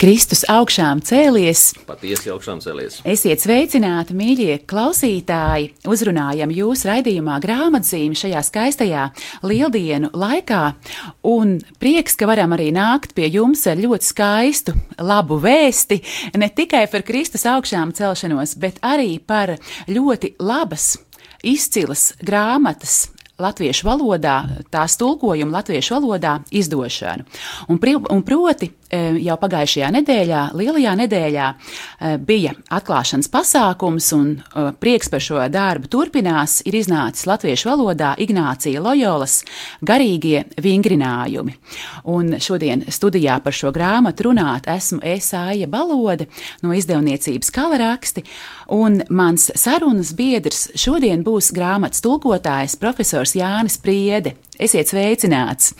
Kristus augšām cēlies. Patiesi augšām cēlies. Esiet sveicināti, mīļie klausītāji! Uzrunājam jūs raidījumā grāmatzīmi šajā skaistajā lieldienu laikā. Un prieks, ka varam arī nākt pie jums ar ļoti skaistu, labu vēsti. Ne tikai par Kristus augšām celšanos, bet arī par ļoti labas izcilas grāmatas latviešu valodā, tās tulkojumu latviešu valodā izdošanu. Un, pri, un proti, e, jau pagājušajā nedēļā, lielajā nedēļā, e, bija atklāšanas pasākums, un e, prieks par šo darbu turpinās. Ir iznācis latviešu valodā Ignācija Loyolas garīgie vingrinājumi. Un šodien studijā par šo grāmatu runāt esmu Esāja Balode no izdevniecības Kalaraksti, un mans sarunas biedrs šodien būs grāmatas tulkotājs profesors profesors Jānis Priede. Esiet sveicināts!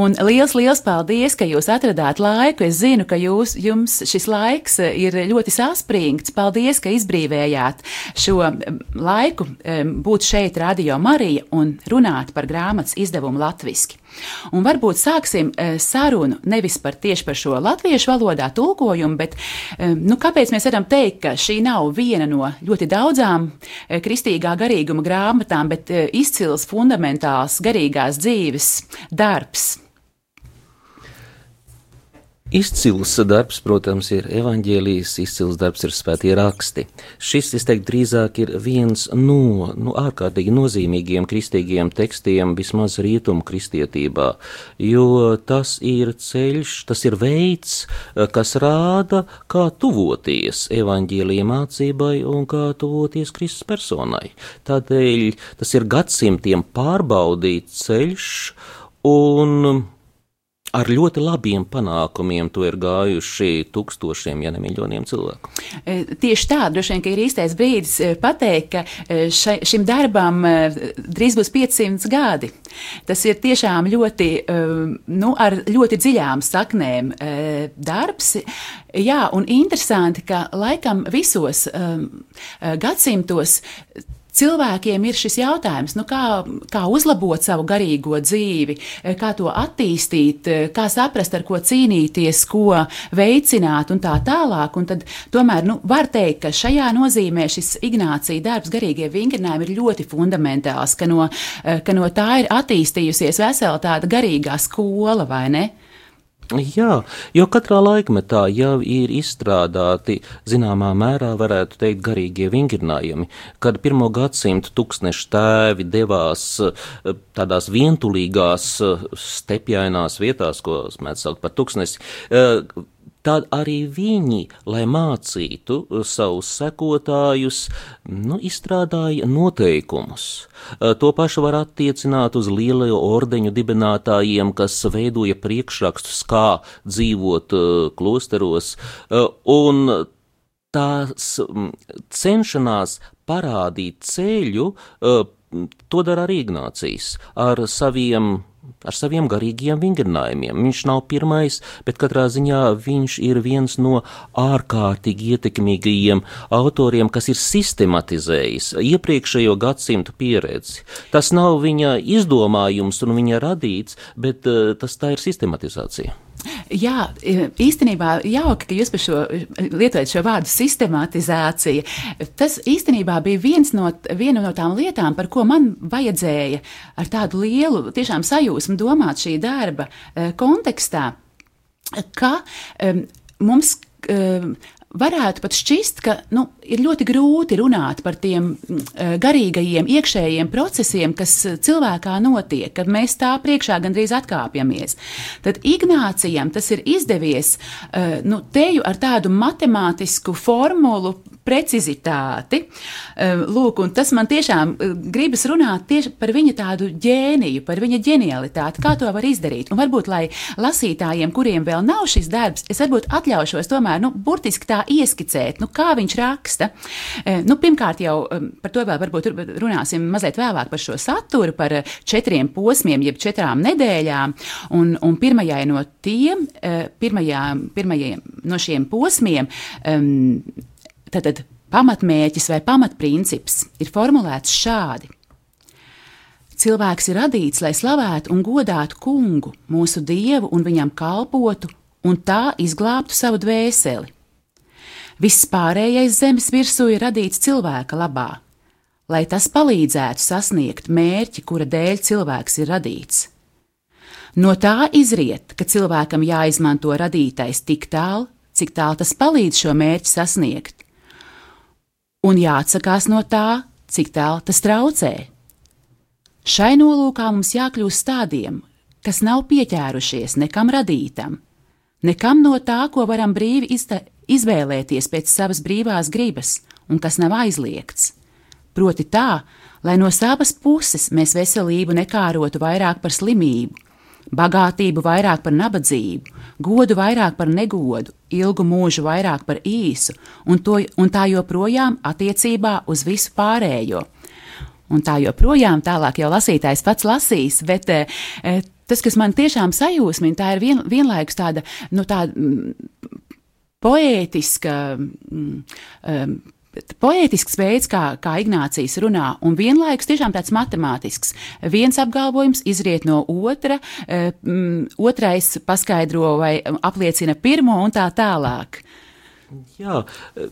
Un liels, liels paldies, ka jūs atradāt laiku. Es zinu, ka jūs, jums šis laiks ir ļoti saspringts. Paldies, ka izbrīvējāt šo laiku būt šeit, Radio Marija, un runāt par grāmatas izdevumu latviski. Un varbūt sāksim eh, sarunu nevis par tieši par šo latviešu valodā tulkojumu, bet nu, kāpēc mēs varam teikt, ka šī nav viena no ļoti daudzām eh, kristīgā garīguma grāmatām, bet eh, izcils fundamentāls garīgās dzīves darbs. Izcils darbs, protams, ir evaņģēlijas, izcils darbs ir svētie raksti. Šis, es teiktu, drīzāk ir viens no nu, ārkārtīgi nozīmīgiem kristīgiem tekstiem vismaz rietumu kristietībā, jo tas ir ceļš, tas ir veids, kas rāda, kā tuvoties evaņģēlija mācībai un kā tuvoties Kristus personai. Tādēļ tas ir gadsimtiem pārbaudīts ceļš un ar ļoti labiem panākumiem to ir gājuši tūkstošiem, ja ne miljoniem cilvēku. E, tieši tā, droši vien, ka ir īstais brīdis e, pateikt, ka e, šai, šim darbam drīz būs 500 gadi. Tas ir tiešām ļoti, nu, ar ļoti dziļām saknēm darbs. Jā, un interesanti, ka laikam visos gadsimtos cilvēkiem ir šis jautājums, nu kā, kā uzlabot savu garīgo dzīvi, kā to attīstīt, kā saprast, ar ko cīnīties, ko veicināt un tā tālāk. Un tad, tomēr nu, var teikt, ka šajā nozīmē šis Ignācija darbs, garīgie vingrinājumi ir ļoti fundamentāls, ka no, ka no tā ir attīstījusies vesela tāda garīgā skola, vai ne? Jā, jo katrā laikmetā jau ir izstrādāti, zināmā mērā, varētu teikt, garīgie vingrinājumi, kad pirmo gadsimtu tūkstnešu tēvi devās eh, tādās vientulīgās, eh, stepjainās vietās, ko mēs sauc par tūkstnesi, eh, tad arī viņi, lai mācītu savus sekotājus, nu, izstrādāja noteikumus. To pašu var attiecināt uz lielo ordeņu dibinātājiem, kas veidoja priekšrakstus, kā dzīvot klosteros, un tās cenšanās parādīt ceļu, to dara arī Ignācijas ar saviem ar saviem garīgiem vingrinājumiem. Viņš nav pirmais, bet katrā ziņā viņš ir viens no ārkārtīgi ietekmīgajiem autoriem, kas ir sistematizējis iepriekšējo gadsimtu pieredzi. Tas nav viņa izdomājums un viņa radīts, bet uh, tas tā ir sistematizācija. Jā, īstenībā jauki, ka jūs par šo lietojat šo vārdu sistematizācija. Tas īstenībā bija viens no, viena no tām lietām, par ko man vajadzēja ar tādu lielu tiešām sajūsmu domāt šī darba eh, kontekstā, ka um, mums um, varētu pat šķist, ka nu, ir ļoti grūti runāt par tiem uh, garīgajiem, iekšējiem procesiem, kas cilvēkā notiek, kad mēs tā priekšā gandrīz atkāpjamies. Tad Ignācijam tas ir izdevies uh, nu, teju ar tādu matemātisku formulu precizitāti. Lūk, tas man tiešām gribas runāt tieši par viņa tādu ģēniju, par viņa ģenialitāti, kā to var izdarīt. Un varbūt, lai lasītājiem, kuriem vēl nav šis darbs, es varbūt atļaušos tomēr, nu, burtiski tā ieskicēt, nu, kā viņš raksta ieraksta. Nu, pirmkārt, jau par to vēl varbūt runāsim mazliet vēlāk par šo saturu, par četriem posmiem, jeb četrām nedēļām. Un, un pirmajai no tiem, pirmajā, pirmajiem no šiem posmiem, tad pamatmērķis vai pamatprincips ir formulēts šādi. Cilvēks ir radīts, lai slavētu un godātu kungu, mūsu dievu un viņam kalpotu, un tā izglābtu savu dvēseli. Viss pārējais zemes virsū ir radīts cilvēka labā, lai tas palīdzētu sasniegt mērķi, kura dēļ cilvēks ir radīts. No tā izriet, ka cilvēkam jāizmanto radītais tik tālu, cik tālu tas palīdz šo mērķi sasniegt, un jāatsakās no tā, cik tālu tas traucē. Šai nolūkā mums jākļūst tādiem, kas nav pieķērušies nekam radītam, nekam no tā, ko varam brīvi izvēlēties pēc savas brīvās gribas un kas nav aizliegts. Proti tā, lai no savas puses mēs veselību nekārotu vairāk par slimību, bagātību vairāk par nabadzību, godu vairāk par negodu, ilgu mūžu vairāk par īsu, un, to, un tā joprojām attiecībā uz visu pārējo un tā joprojām. Tālāk jau lasītājs pats lasīs, bet e, tas, kas man tiešām sajūsmina, tā ir vien, vienlaikus tāda, nu, tāda poētiska. Mm, Poētisks veids, kā, kā Ignācijas runā, un vienlaikus tiešām tāds matemātisks. Viens apgalvojums izriet no otra, um, otrais paskaidro vai apliecina pirmo un tā tālāk. Jā,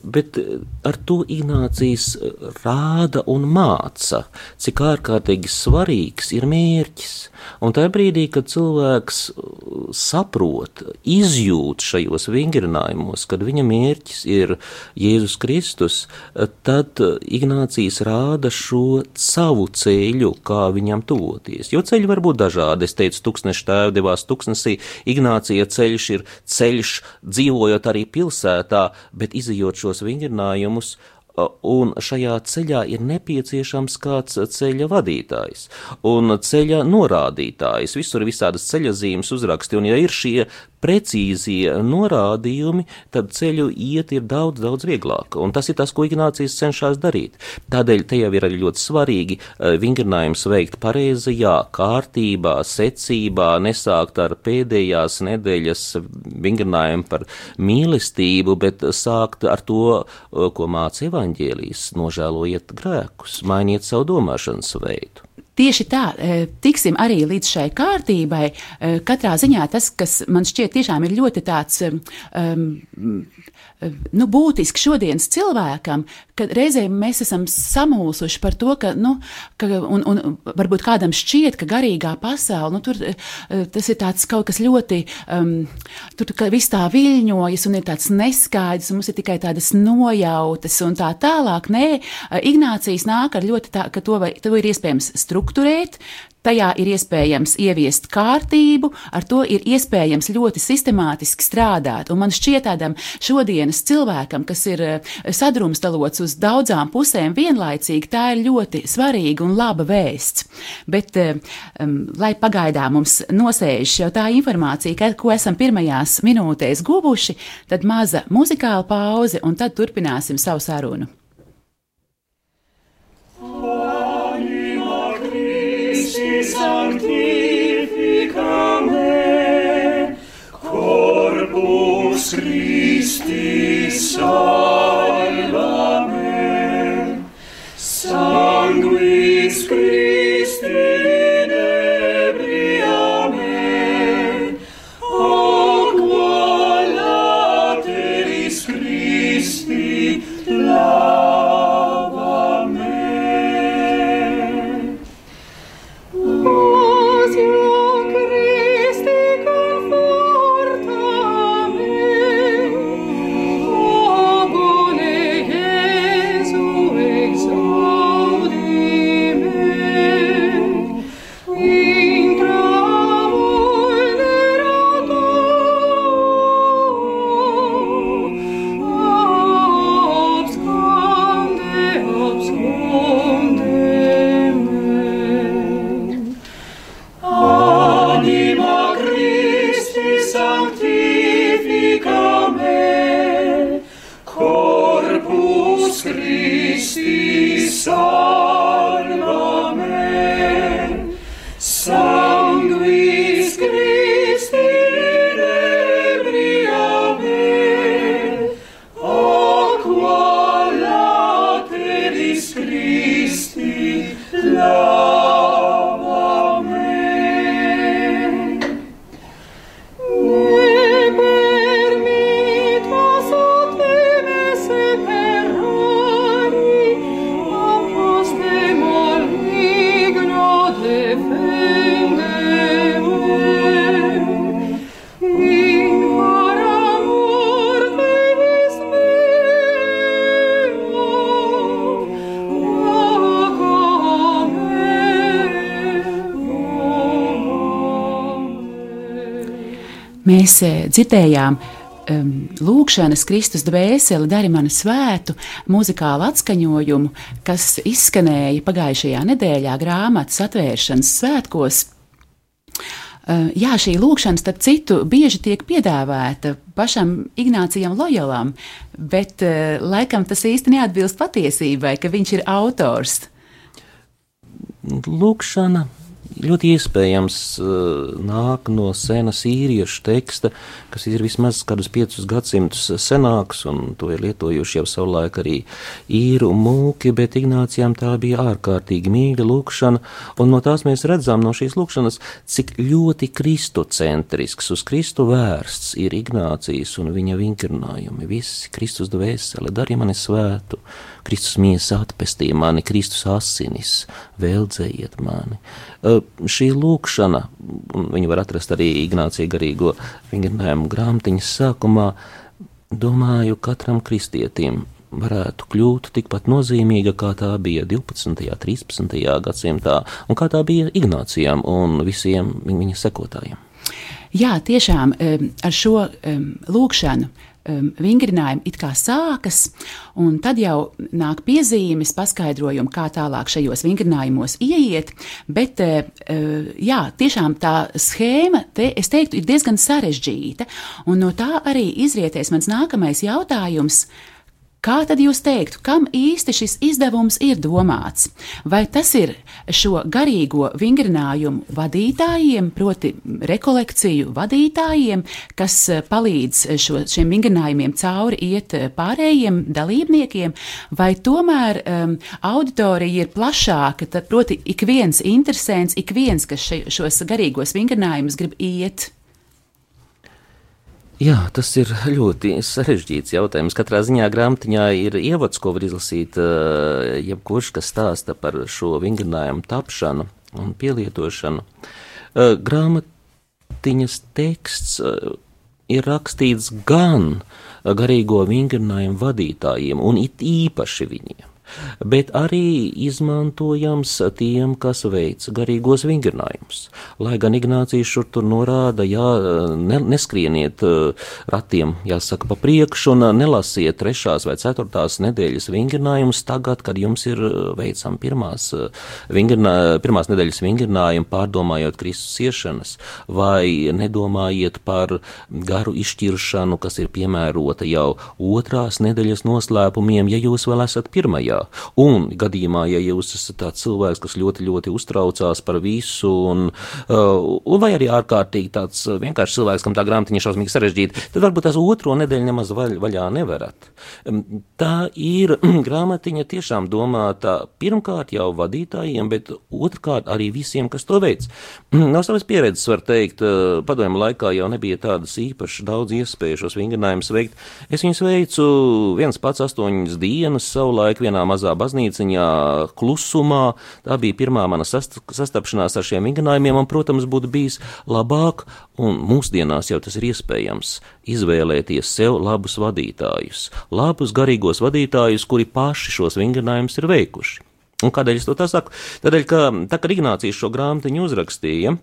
bet eh, ar to Ignācijas eh, rāda un māca, cik ārkārtīgi svarīgs ir mērķis. Un tajā brīdī, kad cilvēks uh, saprot, izjūt šajos vingrinājumos, kad viņa mērķis ir Jēzus Kristus, tad Ignācijas rāda šo savu ceļu, kā viņam tuvoties. Jo ceļi var būt dažādi. Es teicu, tūkstneša tēva devās tūkstnesī, Ignācija ceļš ir ceļš dzīvojot arī pilsētā, bet izjūt šos vingrinājumus, un šajā ceļā ir nepieciešams kāds ceļa vadītājs un ceļa norādītājs. Visur ir visādas ceļa zīmes uzraksti, un ja ir šie precīzie norādījumi, tad ceļu iet ir daudz, daudz vieglāk. Un tas ir tas, ko Ignācijas cenšas darīt. Tādēļ te jau ir arī ļoti svarīgi eh, vingrinājums veikt pareizajā kārtībā, secībā, nesākt ar pēdējās nedēļas vingrinājumu par mīlestību, bet sākt ar to, eh, ko māca evaņģēlijas, nožēlojiet grēkus, mainiet savu domāšanas veidu. Tieši tā, e, tiksim arī līdz šai kārtībai. E, katrā ziņā tas, kas man šķiet tiešām ir ļoti tāds um, nu, būtiski šodienas cilvēkam, ka reizēm mēs esam samulsuši par to, ka, nu, ka un, un varbūt kādam šķiet, ka garīgā pasaule, nu, tur tas ir tāds kaut kas ļoti, um, tur viss tā viļņojas un ir tāds neskaidrs, un mums ir tikai tādas nojautas un tā tālāk. Nē, Ignācijas nāk ar ļoti tā, ka to, vai, to ir iespējams struktūrēt strukturēt, Tajā ir iespējams ieviest kārtību, ar to ir iespējams ļoti sistemātiski strādāt. Un man šķiet, tādam šodienas cilvēkam, kas ir eh, sadrumstalots uz daudzām pusēm vienlaicīgi, tā ir ļoti svarīga un laba vēsts. Bet, um, lai pagaidām mums nosēž jau tā informācija, ko esam pirmajās minūtēs guvuši, tad maza muzikāla pauze, un tad turpināsim savu sarunu. si sanctifica me, corpus Christi sanctifica Mēs eh, dzirdējām um, lūkšanas Kristus dvēseli, dari mani svētu, muzikālu atskaņojumu, kas izskanēja pagājušajā nedēļā grāmatas atvēršanas svētkos. Uh, jā, šī lūkšana, starp citu, bieži tiek piedāvāta pašam Ignācijam Lojolam, bet uh, laikam tas īsti neatbilst patiesībai, ka viņš ir autors. Lūkšana ļoti iespējams uh, nāk no senas īriešu teksta, kas ir vismaz kādus piecus gadsimtus senāks, un to ir lietojuši jau savulaik arī īru un mūki, bet Ignācijām tā bija ārkārtīgi mīļa lūkšana, un no tās mēs redzam no šīs lūkšanas, cik ļoti kristocentrisks, uz Kristu vērsts ir Ignācijas un viņa vingrinājumi, visi Kristus dvēseli, dari mani svētu, Kristus miesa atpestīja mani, Kristus asinis, vēldzējiet mani. Šī lūkšana, un viņu var atrast arī Ignācija garīgo vingrinājumu grāmatiņas sākumā, domāju, katram kristietim varētu kļūt tikpat nozīmīga, kā tā bija 12. un 13. gadsimtā, un kā tā bija Ignācijam un visiem viņa sekotājiem. Jā, tiešām ar šo lūkšanu um, vingrinājumi it kā sākas, un tad jau nāk piezīmes, paskaidrojumi, kā tālāk šajos vingrinājumos ieiet. Bet, uh, jā, tiešām tā schēma, te, es teiktu, ir diezgan sarežģīta, un no tā arī izrietēs mans nākamais jautājums. Kā tad jūs teiktu, kam īsti šis izdevums ir domāts? Vai tas ir šo garīgo vingrinājumu vadītājiem, proti, rekolekciju vadītājiem, kas eh, palīdz šo, šiem vingrinājumiem cauri iet eh, pārējiem dalībniekiem, vai tomēr um, auditorija ir plašāka, tad, proti, ik viens interesants, ik viens, kas še, šos garīgos vingrinājumus grib iet? Jā, tas ir ļoti sarežģīts jautājums. Katrā ziņā grāmatiņā ir ievads, ko var izlasīt eh, jebkurš, kas stāsta par šo vingrinājumu tapšanu un pielietošanu. Eh, grāmatiņas teksts eh, ir rakstīts gan garīgo vingrinājumu vadītājiem, un it īpaši viņiem bet arī izmantojams tiem, kas veic garīgos vingrinājumus. Lai gan Ignācijas šur tur norāda, jā, ne, neskrieniet uh, ratiem, jāsaka, pa priekšu un nelasiet trešās vai ceturtās nedēļas vingrinājumus tagad, kad jums ir uh, veicam pirmās, uh, vingrinā, pirmās nedēļas vingrinājumu, pārdomājot Kristus ciešanas, vai nedomājiet par garu izšķiršanu, kas ir piemērota jau otrās nedēļas noslēpumiem, ja jūs vēl esat pirmajā veidā. Un gadījumā, ja jūs esat tāds cilvēks, kas ļoti, ļoti uztraucās par visu, un, uh, un vai arī ārkārtīgi tāds vienkāršs cilvēks, kam tā grāmatiņa šausmīgi sarežģīta, tad varbūt tās otro nedēļu nemaz vaļ, vaļā nevarat. Um, tā ir grāmatiņa tiešām domāta pirmkārt jau vadītājiem, bet otrkārt arī visiem, kas to veids. No savas pieredzes var teikt, uh, padomju laikā jau nebija tādas īpaši daudz iespēju šos vingrinājumus veikt. Es viņus veicu viens pats astoņas dienas savulaik vienā mazā baznīciņā, klusumā. Tā bija pirmā mana sastapšanās ar šiem vingrinājumiem, un, protams, būtu bijis labāk, un mūsdienās jau tas ir iespējams, izvēlēties sev labus vadītājus, labus garīgos vadītājus, kuri paši šos vingrinājumus ir veikuši. Un kādēļ es to tā saku? Tādēļ, ka tā kā Ignācijas šo grāmatiņu uzrakstīja,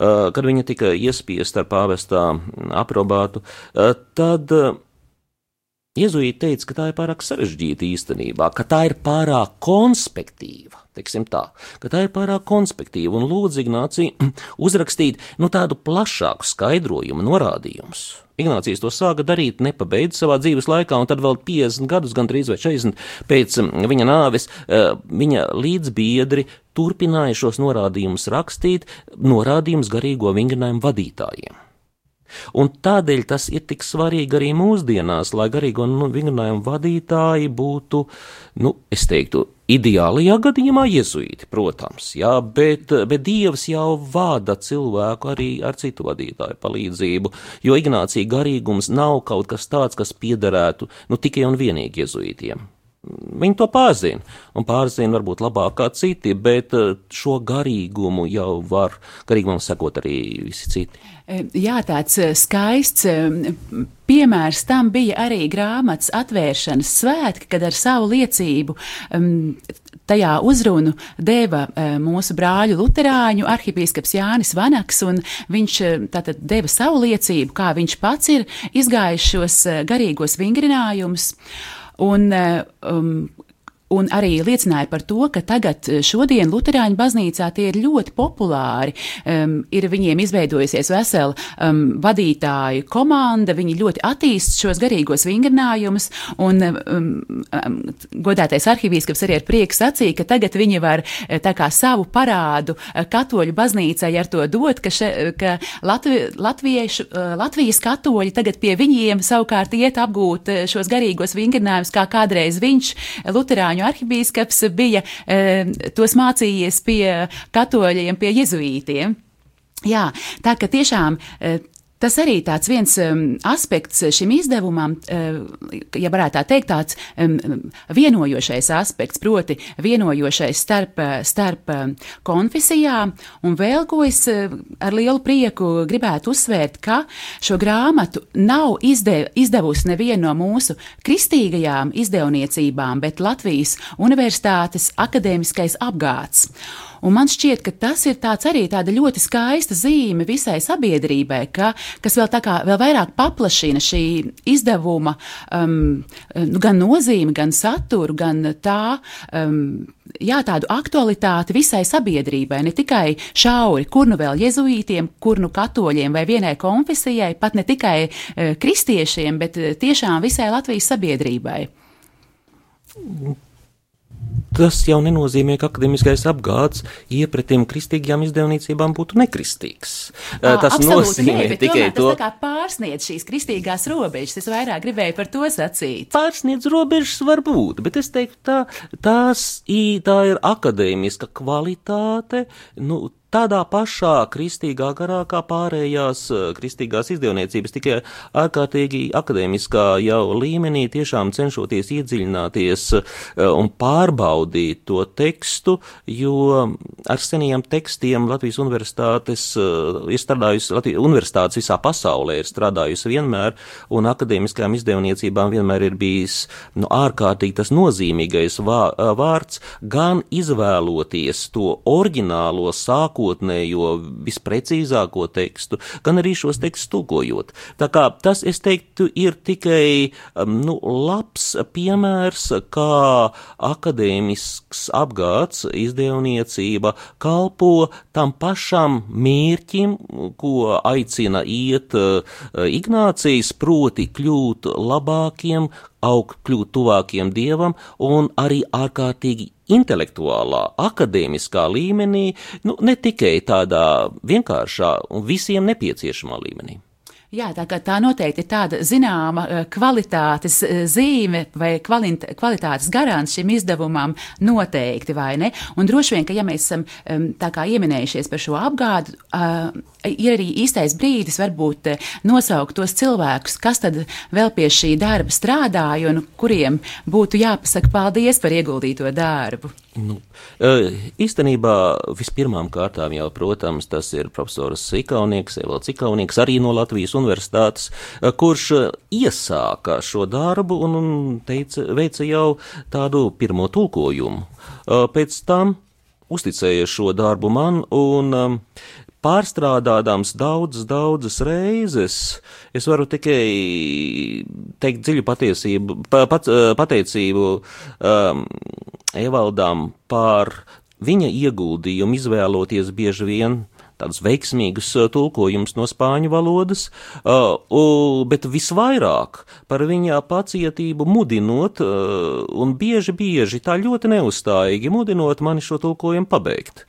kad viņa tika iespiesta ar pāvestā aprobātu, tad Jēzuīti teica, ka tā ir pārāk sarežģīta īstenībā, ka tā ir pārāk konspektīva. Tā, ka tā ir pārāk konspektīva un lūdzu Ignāciju uzrakstīt nu, tādu plašāku skaidrojumu, norādījumus. Ignācijas to sāka darīt, nepabeidz savā dzīves laikā, un tad vēl 50 gadus, gandrīz vai 40 pēc mm, viņa nāves, eh, viņa līdzbiedri turpināja šos norādījumus rakstīt, norādījumus garīgo vingrinājumu vadītājiem. Un tādēļ tas ir tik svarīgi arī mūsdienās, lai garīgo nu, vingrinājumu vadītāji būtu, nu, es teiktu, ideālajā gadījumā jezuīti, protams, jā, bet, bet Dievs jau vada cilvēku arī ar citu vadītāju palīdzību, jo Ignācija garīgums nav kaut kas tāds, kas piederētu, nu, tikai un vienīgi jezuītiem. Viņi to pārzina, un pārzina varbūt labāk kā citi, bet eh, šo garīgumu jau var, garīgumam sekot arī visi citi. E, jā, tāds e, skaists e, piemērs tam bija arī grāmatas atvēršanas svētki, kad ar savu liecību tajā uzrunu deva mūsu brāļu luterāņu arhipīskaps Jānis Vanaks, un viņš tātad deva savu liecību, kā viņš pats ir izgājis šos garīgos vingrinājumus. Un, um, un arī liecināja par to, ka tagad eh, šodien Lutāņu baznīcā tie ir ļoti populāri. Um, ir viņiem izveidojusies vesela um, vadītāju komanda, viņi ļoti attīst šos garīgos vingrinājumus, un um, um, godātais arhivīskaps arī ar prieku sacīja, ka tagad viņi var eh, tā kā savu parādu eh, katoļu baznīcai ar to dot, ka, še, ka Latvi, latviešu, Latvijas katoļi tagad pie viņiem savukārt iet apgūt šos garīgos vingrinājumus, kā kādreiz viņš Lutāņu Lutāņu arhibīskaps bija e, tos mācījies pie katoļiem, pie jezuītiem. Jā, tā ka tiešām e, Tas arī tāds viens um, aspekts šim izdevumam, uh, ja varētu tā teikt, tāds um, vienojošais aspekts, proti vienojošais starp, starp um, konfesijām, un vēl ko es uh, ar lielu prieku gribētu uzsvērt, ka šo grāmatu nav izdev, izdevusi neviena no mūsu kristīgajām izdevniecībām, bet Latvijas Universitātes akadēmiskais apgāds. Un man šķiet, ka tas ir arī tāda ļoti skaista zīme visai sabiedrībai, ka, kas vēl, kā, vēl vairāk paplašina šī izdevuma um, nu, gan nozīmi, gan saturu, gan tā. Um, jā, tādu aktualitāti visai sabiedrībai, ne tikai šauri, kur nu vēl jezuītiem, kur nu katoļiem vai vienai konfesijai, pat ne tikai uh, kristiešiem, bet uh, tiešām visai Latvijas sabiedrībai. Tas jau nenozīmē, ka akadēmiskais apgāds iepratim kristīgajām izdevniecībām būtu nekristīgs. À, tas nozīmē nē, tikai to, ka pārsniedz šīs kristīgās robežas. Es vairāk gribēju par to sacīt. Pārsniedz robežas var būt, bet es teiktu, tā, tās, tā ir akadēmiska kvalitāte. Nu, tādā pašā kristīgā garā kā pārējās eh, kristīgās izdevniecības, tikai ārkārtīgi akadēmiskā jau līmenī, tiešām cenšoties iedziļināties eh, un pārbaudīt to tekstu, jo ar seniem tekstiem Latvijas universitātes eh, ir strādājusi, Latvijas universitātes visā pasaulē ir strādājusi vienmēr, un akadēmiskajām izdevniecībām vienmēr ir bijis nu, ārkārtīgi tas nozīmīgais vārds, gan izvēloties to oriģinālo sākotnējo sākotnējo, visprecīzāko tekstu, gan arī šos tekstus tulkojot. Tā kā tas, es teiktu, ir tikai um, nu, labs piemērs, kā akadēmisks apgāds, izdevniecība kalpo tam pašam mērķim, ko aicina iet uh, Ignācijas, proti kļūt labākiem, augt, kļūt tuvākiem dievam un arī ārkārtīgi intelektuālā, akadēmiskā līmenī, nu, ne tikai tādā vienkāršā un visiem nepieciešamā līmenī. Jā, tā, tā noteikti ir tāda zināma eh, kvalitātes eh, zīme vai kvalitātes garants šim izdevumam noteikti, vai ne? Un droši vien, ka ja mēs esam tā kā ieminējušies par šo apgādu, ir arī īstais brīdis varbūt nosaukt tos cilvēkus, kas tad vēl pie šī darba strādāja un kuriem būtu jāpasaka paldies par ieguldīto darbu. Nu, īstenībā vispirmām kārtām jau, protams, tas ir profesors Sikaunieks, Evalds Sikaunieks, arī no Latvijas universitātes, kurš iesāka šo darbu un teica, veica jau tādu pirmo tulkojumu. Pēc tam uzticēja šo darbu man un pārstrādādams daudzas, daudzas reizes, es varu tikai teikt dziļu patiesību, pat, pateicību um, Evaldām par viņa ieguldījumu izvēloties bieži vien tādus veiksmīgus tulkojumus no spāņu valodas, uh, bet visvairāk par viņa pacietību mudinot un bieži, bieži tā ļoti neuzstājīgi mudinot mani šo tulkojumu pabeigt.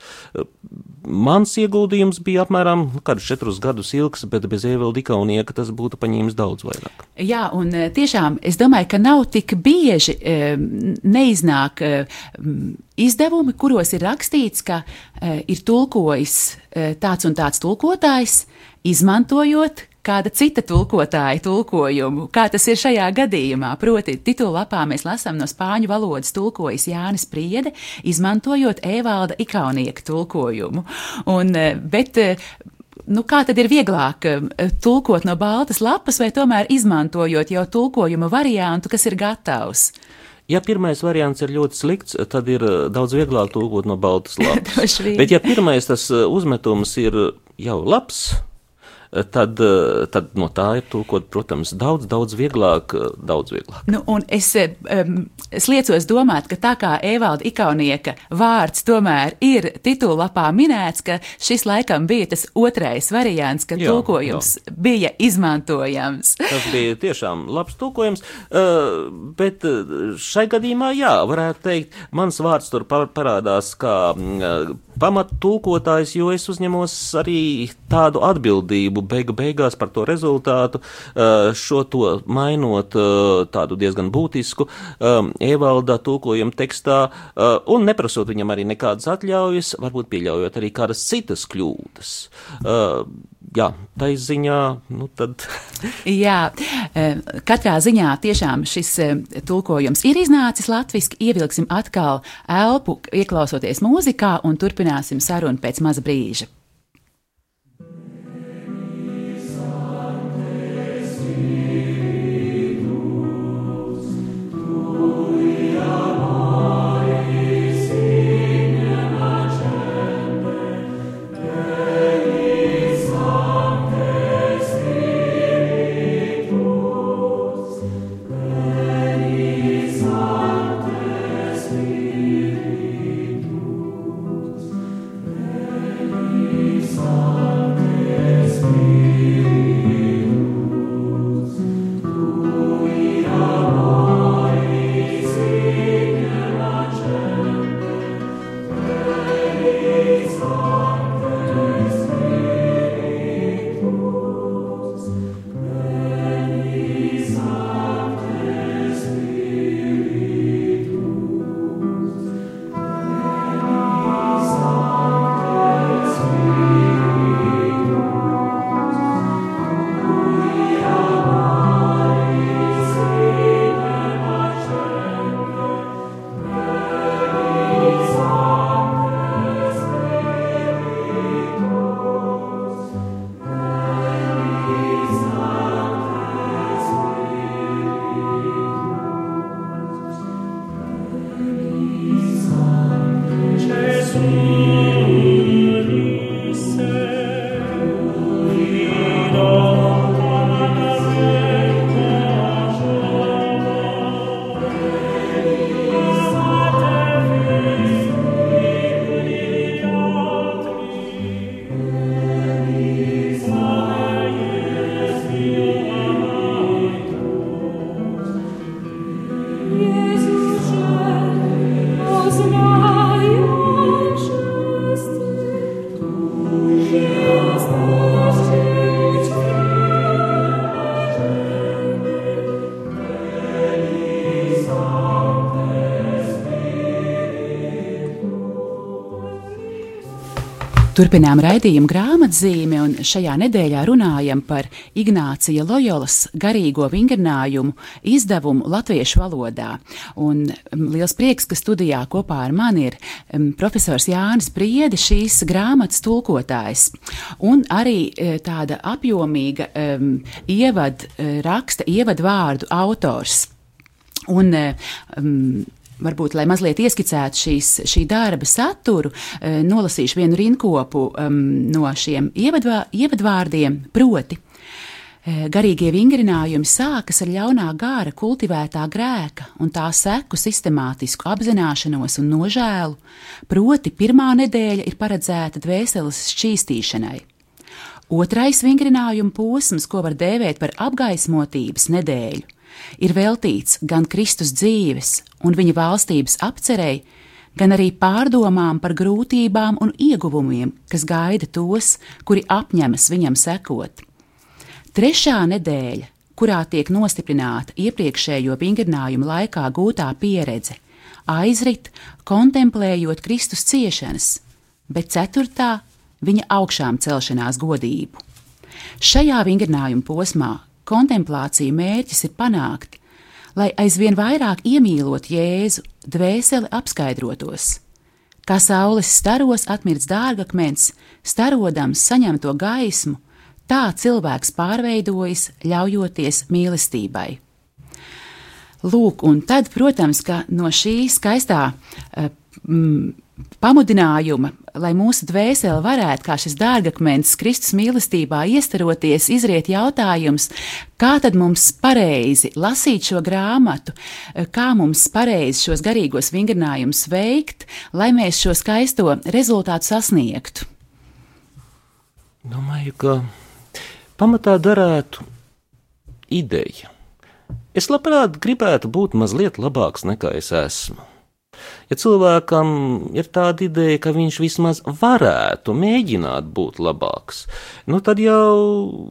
Mans ieguldījums bija apmēram nu, kādus četrus gadus ilgs, bet bez ievilda ikaunieka tas būtu paņēmis daudz vairāk. Jā, un tiešām es domāju, ka nav tik bieži neiznāk izdevumi, kuros ir rakstīts, ka ir tulkojis tāds un tāds tulkotājs, izmantojot kāda cita tulkotāja tulkojumu, kā tas ir šajā gadījumā. Proti, titulapā mēs lasām no spāņu valodas tulkojas Jānis Priede, izmantojot Evalda Ikaunieka tulkojumu. Un, eh, bet, eh, Nu, kā tad ir vieglāk eh, tulkot no baltas lapas, vai tomēr izmantojot jau tulkojuma variantu, kas ir gatavs? Ja pirmais variants ir ļoti slikts, tad ir daudz vieglāk tulkot no baltas lapas. Bet, ja pirmais tas uzmetums ir jau labs, tad, eh, tad no tā ir tulkot, protams, daudz, daudz vieglāk. Eh, daudz vieglāk. Nu, es, um, es liecos domāt, ka tā kā Evalda Ikaunieka vārds tomēr ir titulapā minēts, ka šis laikam bija tas otrais variants, ka jā, tulkojums jā. bija izmantojams. Tas bija tiešām labs tulkojums, uh, bet šai gadījumā, jā, varētu teikt, mans vārds tur parādās kā uh, pamattulkotājs, jo es uzņemos arī tādu atbildību beigu beigās par to rezultātu, uh, šo to mainot uh, tādu diezgan būtisku um, Evalda tulkojumu tekstā un neprasot viņam arī nekādas atļaujas, varbūt pieļaujot arī kādas citas kļūdas jā, tā ziņā, nu tad. jā, katrā ziņā tiešām šis tulkojums ir iznācis latviski. Ievilksim atkal elpu, ieklausoties mūzikā un turpināsim sarunu pēc maza brīža. Turpinām raidījumu grāmatzīmi, un šajā nedēļā runājam par Ignācija Loyolas garīgo vingrinājumu izdevumu latviešu valodā. Un liels prieks, ka studijā kopā ar mani ir profesors Jānis Priedi, šīs grāmatas tulkotājs, un arī uh, tāda apjomīga um, ievad uh, raksta, ievadvārdu autors. Un, um, varbūt, lai mazliet ieskicētu šīs, šī darba saturu, e, nolasīšu vienu rinkopu no šiem ievadvā, ievadvārdiem, proti. E, garīgie vingrinājumi sākas ar ļaunā gāra kultivētā grēka un tā seku sistemātisku apzināšanos un nožēlu, proti pirmā nedēļa ir paredzēta dvēseles šķīstīšanai. Otrais vingrinājuma posms, ko var dēvēt par apgaismotības nedēļu, ir veltīts gan Kristus dzīves un viņa valstības apcerēji, gan arī pārdomām par grūtībām un ieguvumiem, kas gaida tos, kuri apņemas viņam sekot. Trešā nedēļa, kurā tiek nostiprināta iepriekšējo vingrinājumu laikā gūtā pieredze, aizrit, kontemplējot Kristus ciešanas, bet ceturtā viņa augšām celšanās godību. Šajā vingrinājuma posmā kontemplācija mērķis ir panākt, lai aizvien vairāk iemīlot Jēzu, dvēseli apskaidrotos. Kā saules staros atmirts dārgakmens, starodams saņemto gaismu, tā cilvēks pārveidojas, ļaujoties mīlestībai. Lūk, un tad, protams, ka no šī skaistā mm, pamudinājuma, lai mūsu dvēsele varētu, kā šis dārgakmens, Kristus mīlestībā iestaroties, izriet jautājums, kā tad mums pareizi lasīt šo grāmatu, kā mums pareizi šos garīgos vingrinājumus veikt, lai mēs šo skaisto rezultātu sasniegtu. Domāju, ka pamatā darētu ideja Es labprāt gribētu būt mazliet labāks nekā es esmu. Ja cilvēkam ir tāda ideja, ka viņš vismaz varētu mēģināt būt labāks, nu tad jau,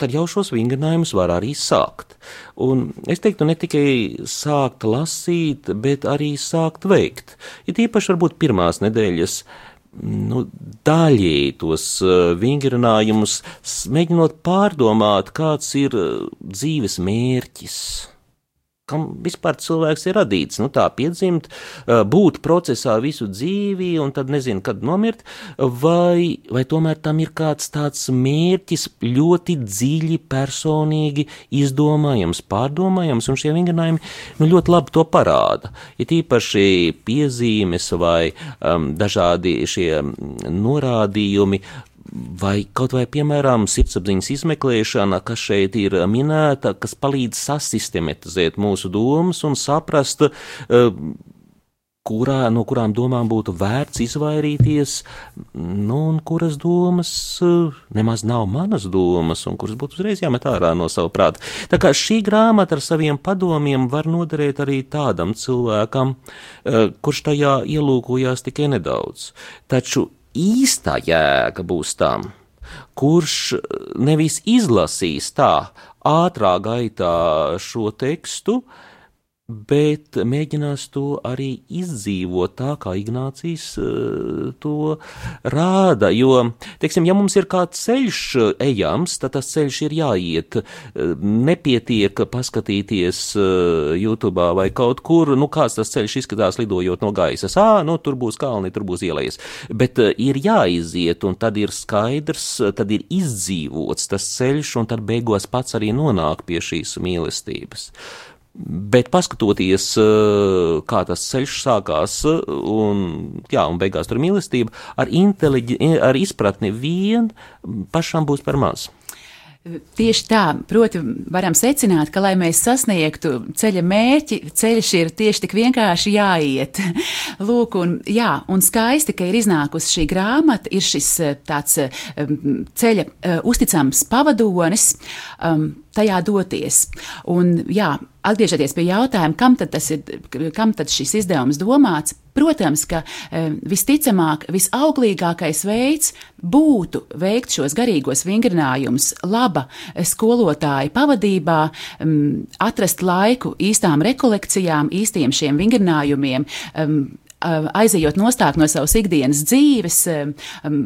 tad jau šos vingrinājumus var arī sākt. Un es teiktu, ne tikai sākt lasīt, bet arī sākt veikt. Ir ja īpaši varbūt pirmās nedēļas nu, daļēji tos uh, vingrinājumus, mēģinot pārdomāt, kāds ir uh, dzīves mērķis kam vispār cilvēks ir radīts. Nu, tā piedzimt, būt procesā visu dzīvi un tad nezinu, kad nomirt, vai, vai tomēr tam ir kāds tāds mērķis ļoti dziļi, personīgi izdomājams, pārdomājams, un šie vingrinājumi nu, ļoti labi to parāda. Ir tīpaši piezīmes vai um, dažādi šie norādījumi, vai kaut vai, piemēram, sirdsapziņas izmeklēšana, kas šeit ir minēta, kas palīdz sasistematizēt mūsu domas un saprast, eh, kurā, no kurām domām būtu vērts izvairīties, nu, un kuras domas eh, nemaz nav manas domas, un kuras būtu uzreiz jāmet ārā no sava prāta. Tā kā šī grāmata ar saviem padomiem var noderēt arī tādam cilvēkam, eh, kurš tajā ielūkojās tikai nedaudz. Taču īstā jēga būs tam, kurš nevis izlasīs tā ātrā gaitā šo tekstu, bet mēģinās to arī izdzīvot tā, kā Ignācijas uh, to rāda. Jo, teiksim, ja mums ir kāds ceļš ejams, tad tas ceļš ir jāiet. Nepietiek paskatīties uh, YouTube vai kaut kur, nu kāds tas ceļš izskatās lidojot no gaisa. Ā, nu tur būs kalni, tur būs ielas. Bet uh, ir jāiziet, un tad ir skaidrs, tad ir izdzīvots tas ceļš, un tad beigās pats arī nonāk pie šīs mīlestības. Bet paskatoties, eh, kā tas ceļš sākās, eh, un, jā, un beigās tur mīlestība, ar, ar izpratni vien pašam būs par maz. Tieši tā, proti, varam secināt, ka, lai mēs sasniegtu ceļa mērķi, ceļš ir tieši tik vienkārši jāiet. Lūk, un, jā, un skaisti, ka ir iznākusi šī grāmata, ir šis eh, tāds ceļa uzticams pavadonis. Um, tajā doties. Un, jā, atgriežoties pie jautājuma, kam tad, ir, kam tad šis izdevums domāts, protams, ka e, visticamāk, visauglīgākais veids būtu veikt šos garīgos vingrinājumus laba skolotāja pavadībā, atrast laiku īstām rekolekcijām, īstiem šiem vingrinājumiem. M, aizejot nostāk no savas ikdienas dzīves,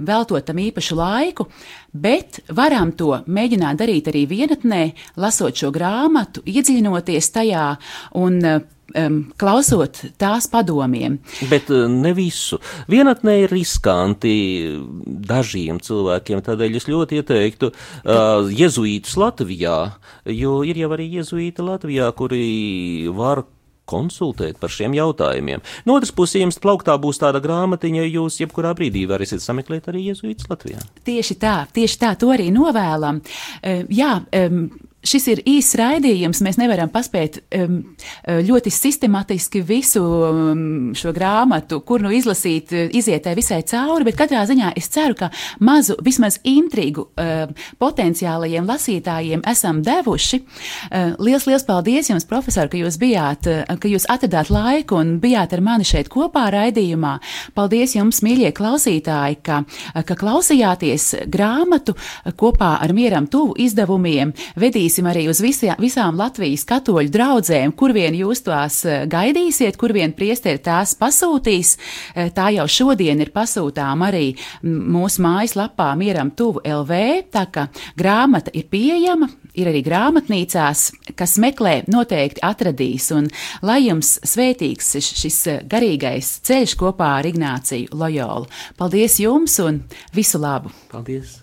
veltot tam īpašu laiku, bet varam to mēģināt darīt arī vienatnē, lasot šo grāmatu, iedziļinoties tajā un um, klausot tās padomiem. Bet ne visu. Vienatnē ir riskanti dažiem cilvēkiem, tādēļ es ļoti ieteiktu uh, jezuītus Latvijā, jo ir jau arī jezuīti Latvijā, kuri var konsultēt par šiem jautājumiem. No otras puses, jums plauktā būs tāda grāmatiņa, jūs jebkurā brīdī varēsiet sameklēt arī Jēzus Latvijā. Tieši tā, tieši tā, to arī novēlam. Jā, šis ir īsts raidījums. Mēs nevaram paspēt um, ļoti sistematiski visu um, šo grāmatu, kur nu izlasīt, izietē visai cauri, bet katrā ziņā es ceru, ka mazu, vismaz intrigu uh, potenciālajiem lasītājiem esam devuši. Uh, liels, liels paldies jums, profesor, ka jūs bijāt, ka jūs atradāt laiku un bijāt ar mani šeit kopā raidījumā. Paldies jums, mīļie klausītāji, ka, ka klausījāties grāmatu kopā ar Mieram tuvu izdevumiem. Vedīsim arī uz visā, visām Latvijas katoļu draudzēm, kur vien jūs tās gaidīsiet, kur vien priesteri tās pasūtīs. Tā jau šodien ir pasūtām arī mūsu mājaslapā Mieram tuvu LV, tā ka grāmata ir pieejama, ir arī grāmatnīcās, kas meklē, noteikti atradīs. Un lai jums svētīgs šis garīgais ceļš kopā ar Ignāciju Lojolu. Paldies jums un visu labu! Paldies!